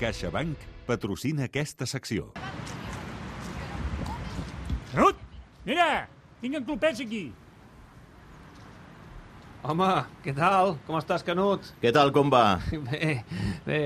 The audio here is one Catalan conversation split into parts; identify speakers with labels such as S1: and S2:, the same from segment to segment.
S1: CaixaBank patrocina aquesta secció.
S2: Canut, mira, tinc en clopets aquí.
S3: Home, què tal? Com estàs, Canut?
S4: Què tal, com va?
S3: Bé, bé.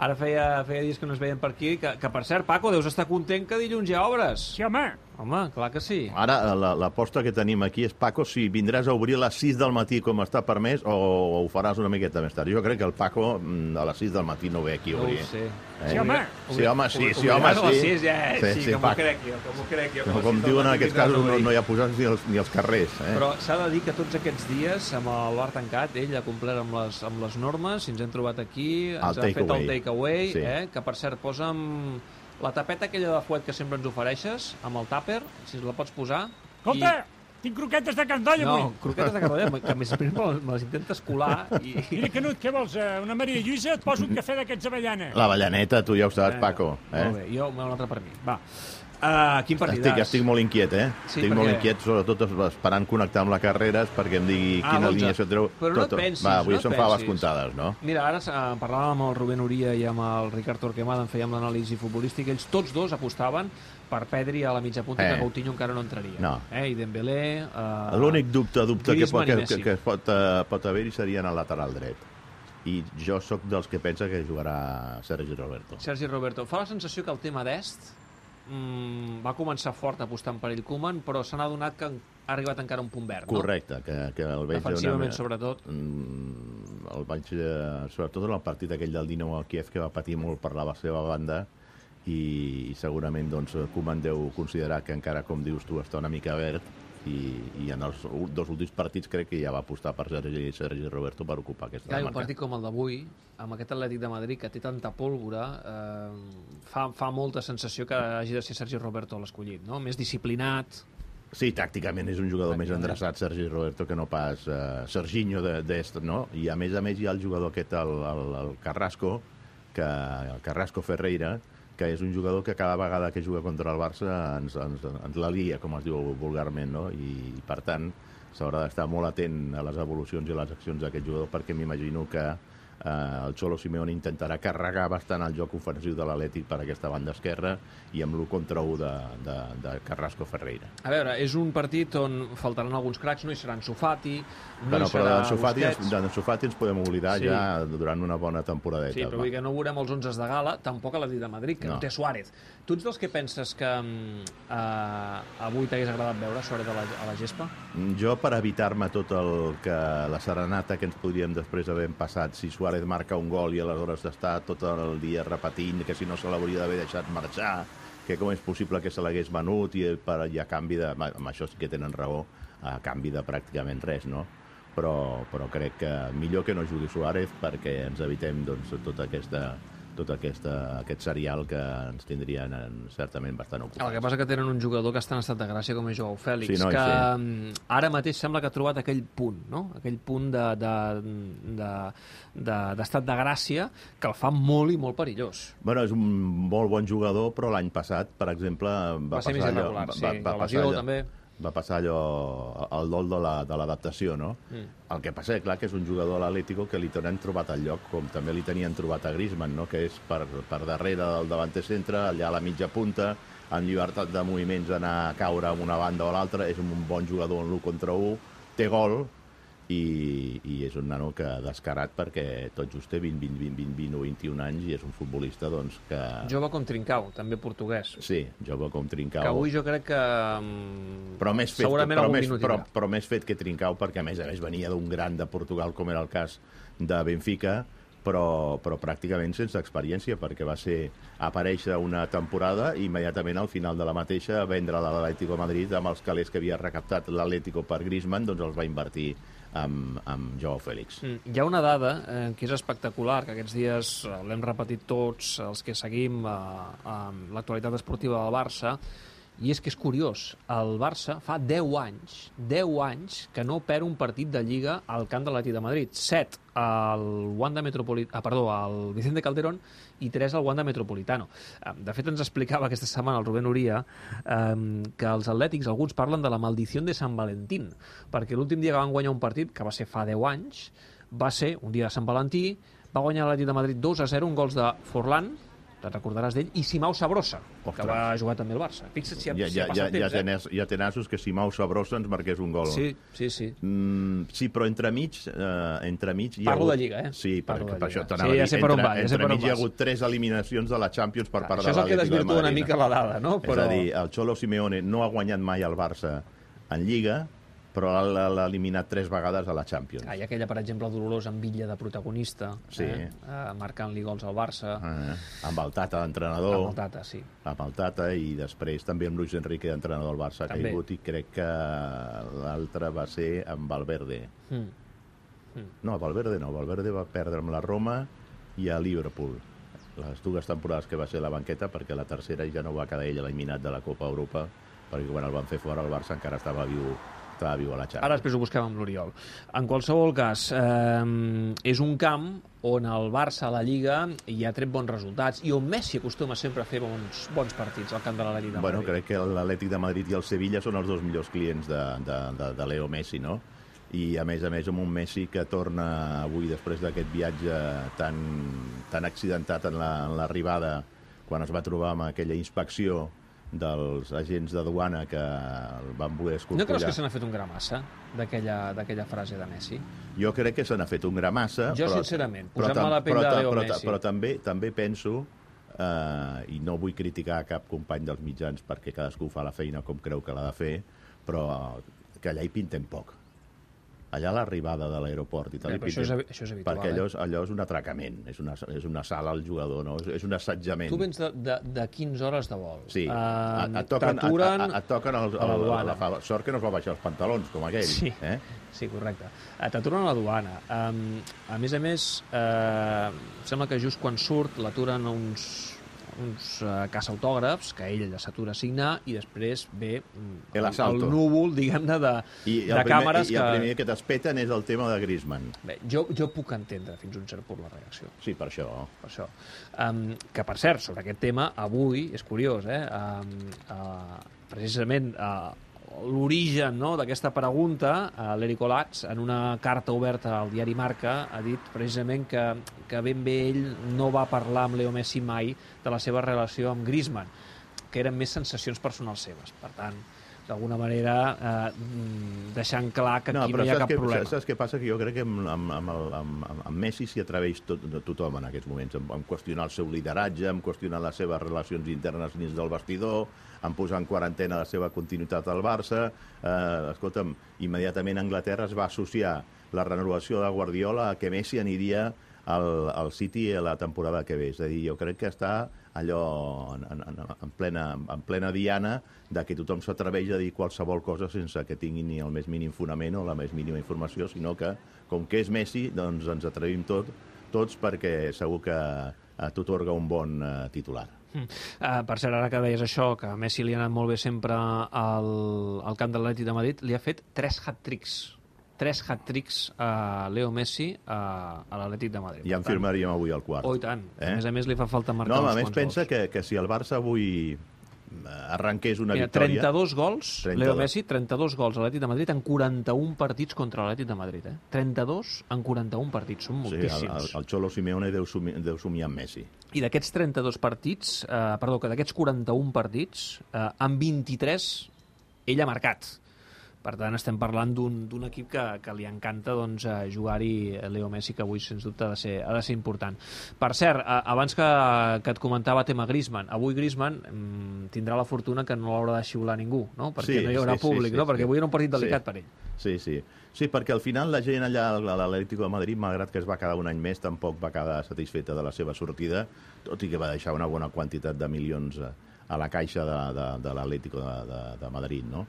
S3: Ara feia, feia dies que no es veien per aquí, que, que per cert, Paco, deus estar content que dilluns hi ha obres.
S2: Sí, home,
S3: Home, clar que sí.
S4: Ara, la- l'aposta que tenim aquí és, Paco, si vindràs a obrir a les 6 del matí com està permès o ho faràs una miqueta més tard. Jo crec que el Paco mm, a les 6 del matí no ve aquí a
S3: No ho
S4: obrir.
S3: sé.
S4: Eh?
S2: Sí, home.
S4: Sí, home, sí, sí, home,
S3: a les
S4: sí.
S3: sis, ja, eh? sí, que m'ho
S4: Paco.
S3: crec jo, que m'ho crec jo.
S4: Com, com diuen en aquests casos, no,
S3: obrir.
S4: no hi ha posats ni els, ni els carrers. Eh?
S3: Però s'ha de dir que tots aquests dies, amb el bar tancat, ell ha complert amb les, amb les normes, si ens hem trobat aquí, ens
S4: El
S3: ha fet el takeaway,
S4: Sí.
S3: eh? que per cert posa'm la tapeta aquella de fuet que sempre ens ofereixes, amb el tàper, si la pots posar.
S2: escolta, tinc croquetes de candoll
S3: No,
S2: avui.
S3: croquetes de cardolla, que a més a més me les, me les intentes colar i...
S2: Mira, Canut, què vols? eh, Una Maria Lluïsa? Et poso un cafè d'aquests avellana.
S4: L'avellaneta, tu ja ho saps, Paco. Eh?
S3: Molt bé, jo, un altre per mi. Va. Uh, quin partidàs?
S4: Estic, estic molt inquiet, eh?
S3: Sí,
S4: estic
S3: per
S4: molt inquiet, sobretot esperant connectar amb la Carreras perquè em digui
S3: Ah,
S4: quina
S3: l'11.
S4: alineació treu.
S3: Però no et pensis,
S4: Va, avui
S3: no
S4: són faves comptades, no?
S3: Mira, ara uh, parlàvem amb el Rubén Uria i amb el Ricard Torquemada, en fèiem l'anàlisi futbolística, ells tots dos apostaven per Pedri a la mitja punta
S4: Eh.
S3: que Coutinho encara no entraria.
S4: No.
S3: Eh? I Dembélé... Uh,
S4: L'únic dubte, dubte que, pot, que, que, que pot, uh, pot haver-hi seria en el lateral dret. I jo sóc dels que pensa que jugarà Sergi Roberto.
S3: Sergi Roberto. Fa la sensació que el tema d'Est mm, va començar fort apostant per ell Koeman, però se n'ha donat que ha arribat encara un punt verd, no?
S4: Correcte, que, que el veig...
S3: Defensivament,
S4: una-
S3: sobretot.
S4: Mm, el vaig, eh, sobretot en el partit aquell del Dinamo al Kiev, que va patir molt per la seva banda, i, i segurament doncs, Koeman deu considerar que encara, com dius tu, està una mica verd, i, i en els dos últims partits crec que ja va apostar per Sergi, Sergi Roberto per ocupar aquesta
S3: Clar, un partit com el d'avui, amb aquest Atlètic de Madrid que té tanta pólvora, eh, fa, fa molta sensació que hagi de ser Sergi Roberto l'escollit, no? Més disciplinat,
S4: Sí, tàcticament és un jugador més endreçat, Sergi Roberto, que no pas uh, Serginho de- d'est, no? I a més a més hi ha el jugador aquest, el, el, el Carrasco, que, el Carrasco Ferreira, que és un jugador que cada vegada que juga contra el Barça ens, ens, ens la lia, com es diu vulgarment, no? I, per tant, s'haurà d'estar molt atent a les evolucions i les accions d'aquest jugador, perquè m'imagino que eh, el Xolo Simeone intentarà carregar bastant el joc ofensiu de l'Atlètic per aquesta banda esquerra i amb l'1 contra 1 de, de, de Carrasco Ferreira.
S3: A veure, és un partit on faltaran alguns cracs, no hi serà en Sofati, no
S4: Bueno,
S3: hi
S4: però
S3: serà
S4: d'en Sofati, ens,
S3: Busquets.
S4: d'en Sofati ens podem oblidar
S3: Sí.
S4: ja durant una bona temporadeta.
S3: Sí, però que no veurem els 11 de gala, tampoc a l'Atlètic de Madrid, que no.
S4: No.
S3: té Suárez. Tu ets dels que penses que mm, eh, avui t'hagués agradat veure Suárez a la, a la gespa?
S4: Jo, per evitar-me tot el que la serenata que ens podríem després haver passat si Suárez marca un gol i aleshores està tot el dia repetint que si no se l'hauria d'haver deixat marxar, que com és possible que se l'hagués venut i, per, i a canvi de... Amb això sí que tenen raó, a canvi de pràcticament res, no? Però, però crec que millor que no jugui Suárez perquè ens evitem doncs, tota aquesta, tot aquesta, aquest serial que ens tindrien en, certament bastant
S3: El
S4: ocupats.
S3: que passa que tenen un jugador que està en estat de gràcia com és Joao Fèlix,
S4: Sí, no,
S3: que
S4: sí.
S3: mm, ara mateix sembla que ha trobat aquell punt, no? aquell punt d'estat de, de, de, d'estat de gràcia que el fa molt i molt perillós.
S4: Bueno, és un molt bon jugador, però l'any passat, per exemple, va,
S3: Va ser
S4: passar allò...
S3: irregular, sí, la
S4: passar
S3: lesió
S4: allò,
S3: també.
S4: Va passar allò, el dol de la- de l'adaptació, no?
S3: Mm.
S4: El que passa, clar, que és un jugador a l'Atlético que li tenen trobat el lloc, com també li tenien trobat a Griezmann, no? que és per, per darrere del davanter centre, allà a la mitja punta, en llibertat de moviments anar a caure a una banda o l'altra, és un bon jugador en l'1 contra 1, té gol, i, i és un nano que descarat perquè tot just té 20, 20, 20, 20, 20 o 21 anys i és un futbolista doncs, que...
S3: Jove com Trincau, també portuguès.
S4: Sí, jove com Trincao.
S3: Que avui jo crec que... mm,
S4: però més fet,
S3: segurament
S4: però, més, però, però més fet que Trincao, perquè a més a més venia d'un gran de Portugal, com era el cas de Benfica, però, però pràcticament sense experiència, perquè va ser aparèixer una temporada i immediatament al final de la mateixa vendre l'Atlético Madrid amb els calés que havia recaptat l'Atlético per Griezmann, doncs els va invertir amb, amb Joao Fèlix.
S3: Mm, Hi ha una dada eh, que és espectacular, que aquests dies eh, l'hem repetit tots els que seguim eh, l'actualitat esportiva del Barça, i és que és curiós, el Barça fa 10 anys, 10 anys que no perd un partit de Lliga al camp de l'Atlètic de Madrid. 7 al Wanda Metropolit... ah, perdó, al Vicente Calderón i 3 al Wanda Metropolitano. De fet, ens explicava aquesta setmana el Rubén Uria eh, que els atlètics, alguns parlen de la maldició de Sant Valentín, perquè l'últim dia que van guanyar un partit, que va ser fa 10 anys, va ser un dia de Sant Valentí, va guanyar l'Atlètic de Madrid 2 a 0, un gols de Forlán, te'n recordaràs d'ell, i Simau Sabrosa, que
S4: Ostres.
S3: va jugar també al Barça. Fixa't si ha,
S4: Ja,
S3: si ha
S4: ja, ja,
S3: passat
S4: ja,
S3: temps, eh?
S4: tenés, ja té nassos que si Mau Sabrosa ens marqués un gol.
S3: Sí, sí, sí.
S4: Mm, sí, però entremig, eh, entremig hi ha
S3: Parlo
S4: hagut...
S3: de Lliga, eh?
S4: Sí, per,
S3: Parlo de
S4: per això t'anava
S3: Sí,
S4: a
S3: ja
S4: dir.
S3: sé per on
S4: entre,
S3: va, ja sé per on
S4: hi ha hagut tres eliminacions de la Champions per
S3: Clar,
S4: part
S3: això
S4: de
S3: és el que
S4: de
S3: desvirtua una
S4: Madrid.
S3: mica la dada, no?
S4: És a dir, el Xolo Simeone no ha guanyat mai el Barça en Lliga, però l'ha eliminat tres vegades a la Champions.
S3: Ah, ha aquella, per exemple, dolorosa amb Villa de protagonista,
S4: Sí.
S3: eh? eh marcant-li gols al Barça,
S4: Eh, amb el Tata
S3: amb
S4: d'entrenador,
S3: el Tata, sí.
S4: amb el Tata i després també amb Luis Enrique d'entrenador del Barça ha
S3: També.
S4: caigut i crec que l'altre va ser amb Valverde.
S3: Mm.
S4: No, Valverde no. Valverde va perdre amb la Roma i a Liverpool. Les dues temporades que va ser la banqueta, perquè la tercera ja no va quedar ell eliminat de la Copa Europa, perquè quan el van fer fora el Barça encara estava viu, estava viu a la Champions.
S3: Ara després ho busquem amb l'Oriol. En qualsevol cas, eh, és un camp on el Barça a la Lliga hi ha tret bons resultats i on Messi acostuma sempre a fer bons, bons partits al camp de l'Atlètic de
S4: Bueno,
S3: Madrid.
S4: crec que l'Atlètic de Madrid i el Sevilla són els dos millors clients de, de, de, de Leo Messi, no? I, a més a més, amb un Messi que torna avui, després d'aquest viatge tan, tan accidentat en la- en l'arribada, quan es va trobar amb aquella inspecció dels agents de duana que el van voler
S3: No
S4: escorcollar.
S3: creus que se n'ha fet un gra massa d'aquella frase de Messi?
S4: Jo crec que se n'ha fet un gra massa.
S3: Jo,
S4: però,
S3: sincerament,
S4: però,
S3: posant-me la pell
S4: però,
S3: de Leo
S4: però,
S3: Messi.
S4: però també també penso, eh, i no vull criticar cap company dels mitjans perquè cadascú fa la feina com creu que l'ha de fer, però que allà hi pintem poc. Allà a l'arribada de l'aeroport i tal,
S3: Bé, però això és això és habitual,
S4: Perquè allò,
S3: eh?
S4: és, allò és un atracament, és una, és una sala al jugador, no? és, és un assetjament.
S3: Tu vens de, de, de 15 hores de vol.
S4: Sí,
S3: Eh,
S4: et, toquen,
S3: t'aturen
S4: et, toquen els,
S3: a la
S4: el, la, fa- sort que no es va baixar els pantalons, com aquell.
S3: Sí.
S4: Eh?
S3: Sí, correcte. Eh, T'aturen a la duana. Um, a més a més, eh, sembla que just quan surt l'aturen uns, uns uh, caçautògrafs, que ell s'atura a signar, i després ve mm,
S4: El
S3: el, núvol, diguem-ne, de,
S4: I,
S3: de
S4: el primer,
S3: càmeres
S4: i
S3: que...
S4: el primer que t'espeten és el tema de Griezmann.
S3: Bé, jo, jo puc entendre fins a un cert punt la reacció.
S4: Sí, per això.
S3: per això. Um, que, per cert, sobre aquest tema, avui, és curiós, eh? Um, uh, precisament uh, l'origen no, d'aquesta pregunta, uh, l'Eric Olats, en una carta oberta al diari Marca, ha dit precisament que, que ben bé ell no va parlar amb Leo Messi mai de la seva relació amb Griezmann, que eren més sensacions personals seves. Per tant, d'alguna manera, eh, mm, deixant clar que aquí no, hi ha cap
S4: què,
S3: problema.
S4: Saps què passa? Que jo crec que amb, amb, amb, el, amb, amb, amb Messi s'hi atreveix tot, tothom en aquests moments, en, en qüestionar el seu lideratge, en qüestionar les seves relacions internes dins del vestidor, en posar en quarantena la seva continuïtat al Barça. Eh, escolta'm, immediatament Anglaterra es va associar la renovació de Guardiola a que Messi aniria al, al City a la temporada que ve. És a dir, jo crec que està allò en, en, en, en, plena, en plena diana de que tothom s'atreveix a dir qualsevol cosa sense que tingui ni el més mínim fonament o la més mínima informació, sinó que, com que és Messi, doncs ens atrevim tot, tots perquè segur que eh, t'otorga un bon eh, titular.
S3: Uh, per cert, ara que deies això, que a Messi li ha anat molt bé sempre al, al camp de l'Atlètic de Madrid, li ha fet tres hat-tricks tres hat-tricks a Leo Messi a, a l'Atlètic de Madrid.
S4: Ja en
S3: tant,
S4: firmaríem avui al quart.
S3: Oh, i tant.
S4: Eh?
S3: A més a més, li fa falta marcar
S4: No, a més pensa
S3: gols.
S4: que, que si el Barça avui eh, arrenqués una
S3: Mira,
S4: victòria...
S3: 32 gols,
S4: 32.
S3: Leo Messi, 32 gols a l'Atlètic de Madrid en 41 partits contra l'Atlètic de Madrid. Eh? 32 en 41 partits, són
S4: Sí, el,
S3: moltíssims.
S4: el, el Xolo Simeone deu, sumi, deu somiar amb Messi.
S3: I d'aquests 32 partits, eh, perdó, que d'aquests 41 partits, eh, en 23 ell ha marcat. Per tant, estem parlant d'un equip que, que li encanta doncs, eh, jugar-hi Leo Messi, que avui, sens dubte, ha de ser, ha de ser important. Per cert, eh, abans que, que et comentava tema Griezmann, avui Griezmann mm, tindrà la fortuna que no l'haurà de xiular ningú, no? perquè
S4: Sí,
S3: no hi haurà
S4: sí,
S3: públic,
S4: sí,
S3: no?
S4: sí.
S3: perquè avui era un partit delicat
S4: Sí.
S3: per ell.
S4: Sí, sí. Sí, perquè al final la gent allà a l'Atlético de Madrid, malgrat que es va quedar un any més, tampoc va quedar satisfeta de la seva sortida, tot i que va deixar una bona quantitat de milions a, a la caixa de, de, de l'Atlético de, de, de Madrid, no?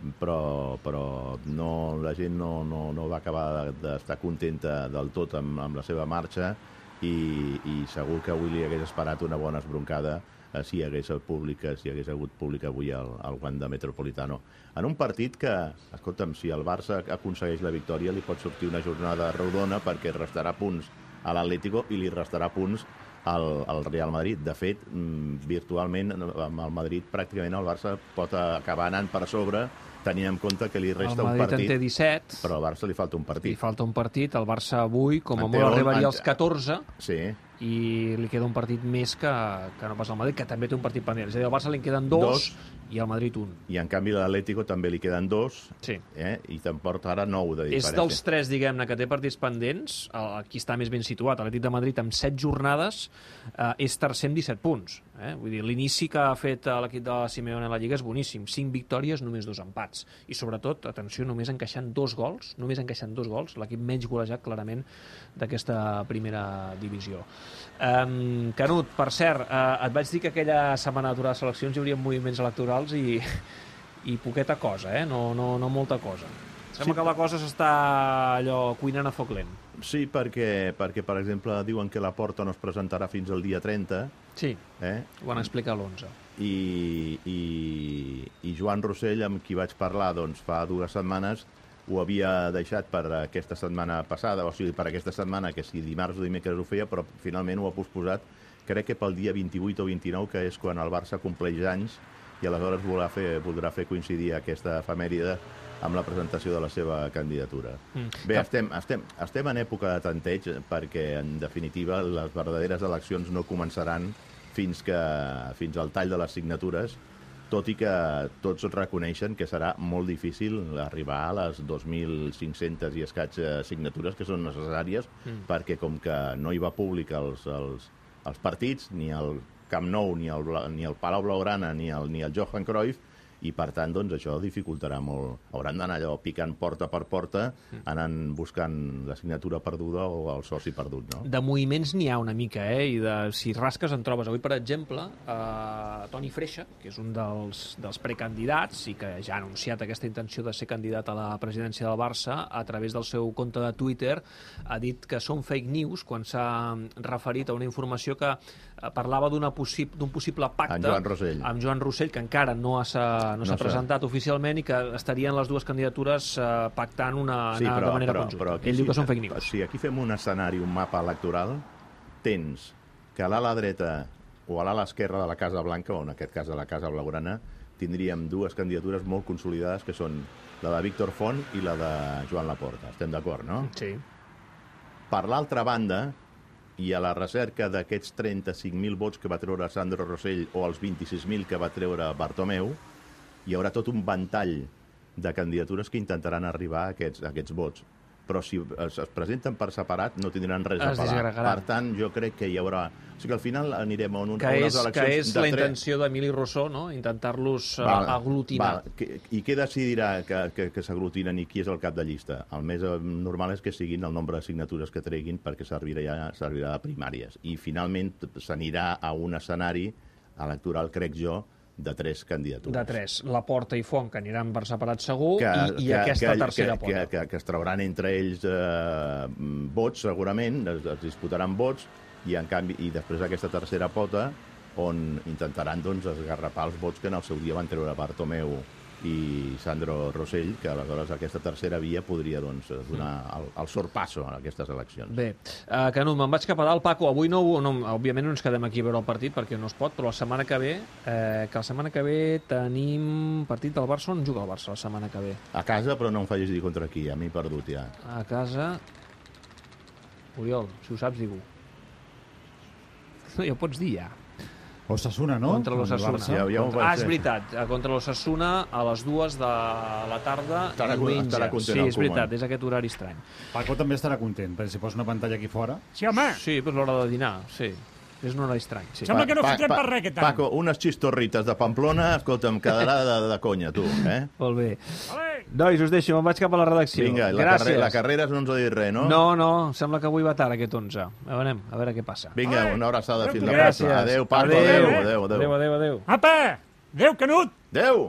S4: Però, però no, la gent no, no, no va acabar d'estar contenta del tot amb, amb la seva marxa i, i segur que avui li hagués esperat una bona esbroncada eh, si hi hagués públic, eh, si hi hagués hagut públic avui al, al Wanda Metropolitano. En un partit que, escolta'm, si el Barça aconsegueix la victòria li pot sortir una jornada rodona perquè restarà punts a l'Atlético i li restarà punts al, al Real Madrid. De fet, mm, virtualment, amb el Madrid pràcticament el Barça pot acabar anant per sobre tenint en compte que li resta
S3: el
S4: un
S3: Madrid en té
S4: partit,
S3: 17,
S4: però al Barça li falta un
S3: li
S4: partit.
S3: falta un partit, el Barça avui, com a molt arribaria als 14,
S4: Sí,
S3: i li queda un partit més que, que no passa al Madrid, que també té un partit pendent. És a dir, al Barça li en queden dos,
S4: Dos.
S3: I al Madrid un.
S4: I en canvi l'Atlético també li queden dos,
S3: Sí.
S4: eh? i te'n porta ara nou de
S3: És
S4: diferència.
S3: dels tres, diguem-ne, que té partits pendents, el- qui està més ben situat. L'Atlètic de Madrid, amb 7 jornades, eh, és tercer amb 17 punts. Eh? Vull dir, l'inici que ha fet eh, l'equip de Simeone a la Lliga és boníssim. 5 victòries, només dos empats. I sobretot, atenció, només encaixant dos gols, només encaixant dos gols, l'equip menys golejat clarament d'aquesta primera divisió. Um, Canut, per cert, eh, et vaig dir que aquella setmana d'aturada de seleccions hi hauria moviments electorals i, i poqueta cosa, eh? no, no, no molta cosa. Sembla
S4: Sí.
S3: que la cosa s'està allò cuinant a foc lent.
S4: Sí, perquè, perquè, per exemple, diuen que la porta no es presentarà fins al dia 30,
S3: Sí,
S4: eh?
S3: ho van explicar a l'11.
S4: I, i, i Joan Rossell, amb qui vaig parlar doncs, fa dues setmanes, ho havia deixat per aquesta setmana passada, o sigui, per aquesta setmana, que si dimarts o dimecres ho feia, però finalment ho ha posposat, crec que pel dia 28 o 29, que és quan el Barça compleix anys, i aleshores voldrà fer, voldrà fer coincidir aquesta efemèride amb la presentació de la seva candidatura.
S3: Mm.
S4: Bé, estem, estem, estem en època de tanteig perquè, en definitiva, les verdaderes eleccions no començaran fins, que, fins al tall de les signatures, tot i que tots reconeixen que serà molt difícil arribar a les 2.500 i escaig eh, signatures que són necessàries,
S3: Mm.
S4: perquè com que no hi va públic els, els, els partits, ni el Camp Nou, ni el, ni el Palau Blaugrana, ni el, ni el Johan Cruyff, i per tant doncs, això dificultarà molt. Hauran d'anar allò picant porta per porta, anant buscant la signatura perduda o el soci perdut, no?
S3: De moviments n'hi ha una mica, eh? I de, si rasques en trobes avui, per exemple, eh, Toni Freixa, que és un dels, dels precandidats i que ja ha anunciat aquesta intenció de ser candidat a la presidència del Barça, a través del seu compte de Twitter, ha dit que són fake news quan s'ha referit a una informació que parlava d'una possi d'un possible pacte
S4: En Joan Rossell.
S3: amb Joan Rossell, que encara no s'ha no
S4: No
S3: presentat oficialment i que estarien les dues candidatures eh, pactant una, anar de manera conjunta. Ell diu que són fake news.
S4: Si aquí fem un escenari, un mapa electoral, tens que a l'ala dreta o a l'ala esquerra de la Casa Blanca, o en aquest cas de la Casa Blaugrana, tindríem dues candidatures molt consolidades, que són la de Víctor Font i la de Joan Laporta. Estem d'acord, no?
S3: Sí.
S4: Per l'altra banda, i a la recerca d'aquests 35.000 vots que va treure Sandro Rossell o els 26.000 que va treure Bartomeu, hi haurà tot un ventall de candidatures que intentaran arribar a aquests, a aquests vots. Però si es, es presenten per separat no tindran res a
S3: Es
S4: pelar.
S3: disgregaran.
S4: Per tant, jo crec que hi haurà... O sigui que al final anirem a, un,
S3: que
S4: a unes
S3: és, que
S4: eleccions
S3: és
S4: de
S3: la
S4: tres-
S3: intenció d'Emili Rousseau, no? intentar-los
S4: Val,
S3: aglutinar.
S4: val. Que- I què decidirà que, que, que s'aglutinen i qui és el cap de llista? El més eh, normal és que siguin el nombre de signatures que treguin perquè servirà, servirà de primàries. I finalment s'anirà a un escenari electoral, crec jo, de tres candidatures.
S3: De tres, la Porta i Font, que aniran per separat segur, i, i aquesta tercera
S4: que,
S3: pota.
S4: que, que, que es trauran entre ells eh, vots, segurament, es, es disputaran vots, i, en canvi, i després aquesta tercera pota on intentaran doncs, esgarrapar els vots que en el seu dia van treure Bartomeu i Sandro Rossell, que aleshores aquesta tercera via podria doncs, donar el, el sorpasso a aquestes eleccions.
S3: Bé, uh, Canut, me'n vaig cap a dalt. Paco, avui no, no, òbviament no ens quedem aquí a veure el partit perquè no es pot, però la setmana que ve, eh, que la setmana que ve tenim partit del Barça. On juga el Barça la setmana que ve?
S4: A casa, però no em facis dir contra qui, a mi perdut ja.
S3: A casa... Oriol, si ho saps, digue-ho. No, ja ho pots dir, ja.
S5: Osasuna, no?
S3: Contra l'Ossassuna.
S5: Barça.
S4: Ja- ja vaig
S3: ah, és veritat. eh, Contra l'Ossassuna a les dues de la tarda
S4: Estarà-
S3: diumenge.
S4: estarà content
S3: sí, és veritat,
S4: Koeman.
S3: és aquest horari estrany.
S5: Paco també estarà content, perquè si posa una pantalla aquí fora...
S2: Sí, home,
S3: Sí, però és l'hora de dinar, sí. És un horari estrany, sí.
S2: Sembla que no fotem per res aquest any.
S4: Paco, unes xistorrites de Pamplona, escolta'm, quedarà de, de conya, tu, eh?
S3: Molt bé.
S2: vale.
S3: Nois, us deixo, me'n vaig cap a la redacció.
S4: Vinga, la,
S3: Gràcies.
S4: carre la carrera no ens ha dit res, no?
S3: No, no, sembla que avui va tard aquest 11. A veure, a veure què passa.
S4: Vinga,
S2: Vale.
S4: una abraçada fins la pròxima. Adéu, Paco,
S3: Adéu,
S4: adéu, adéu, adéu.
S3: adéu, adéu. adéu.
S2: Apa, adéu, Canut.
S4: Adéu.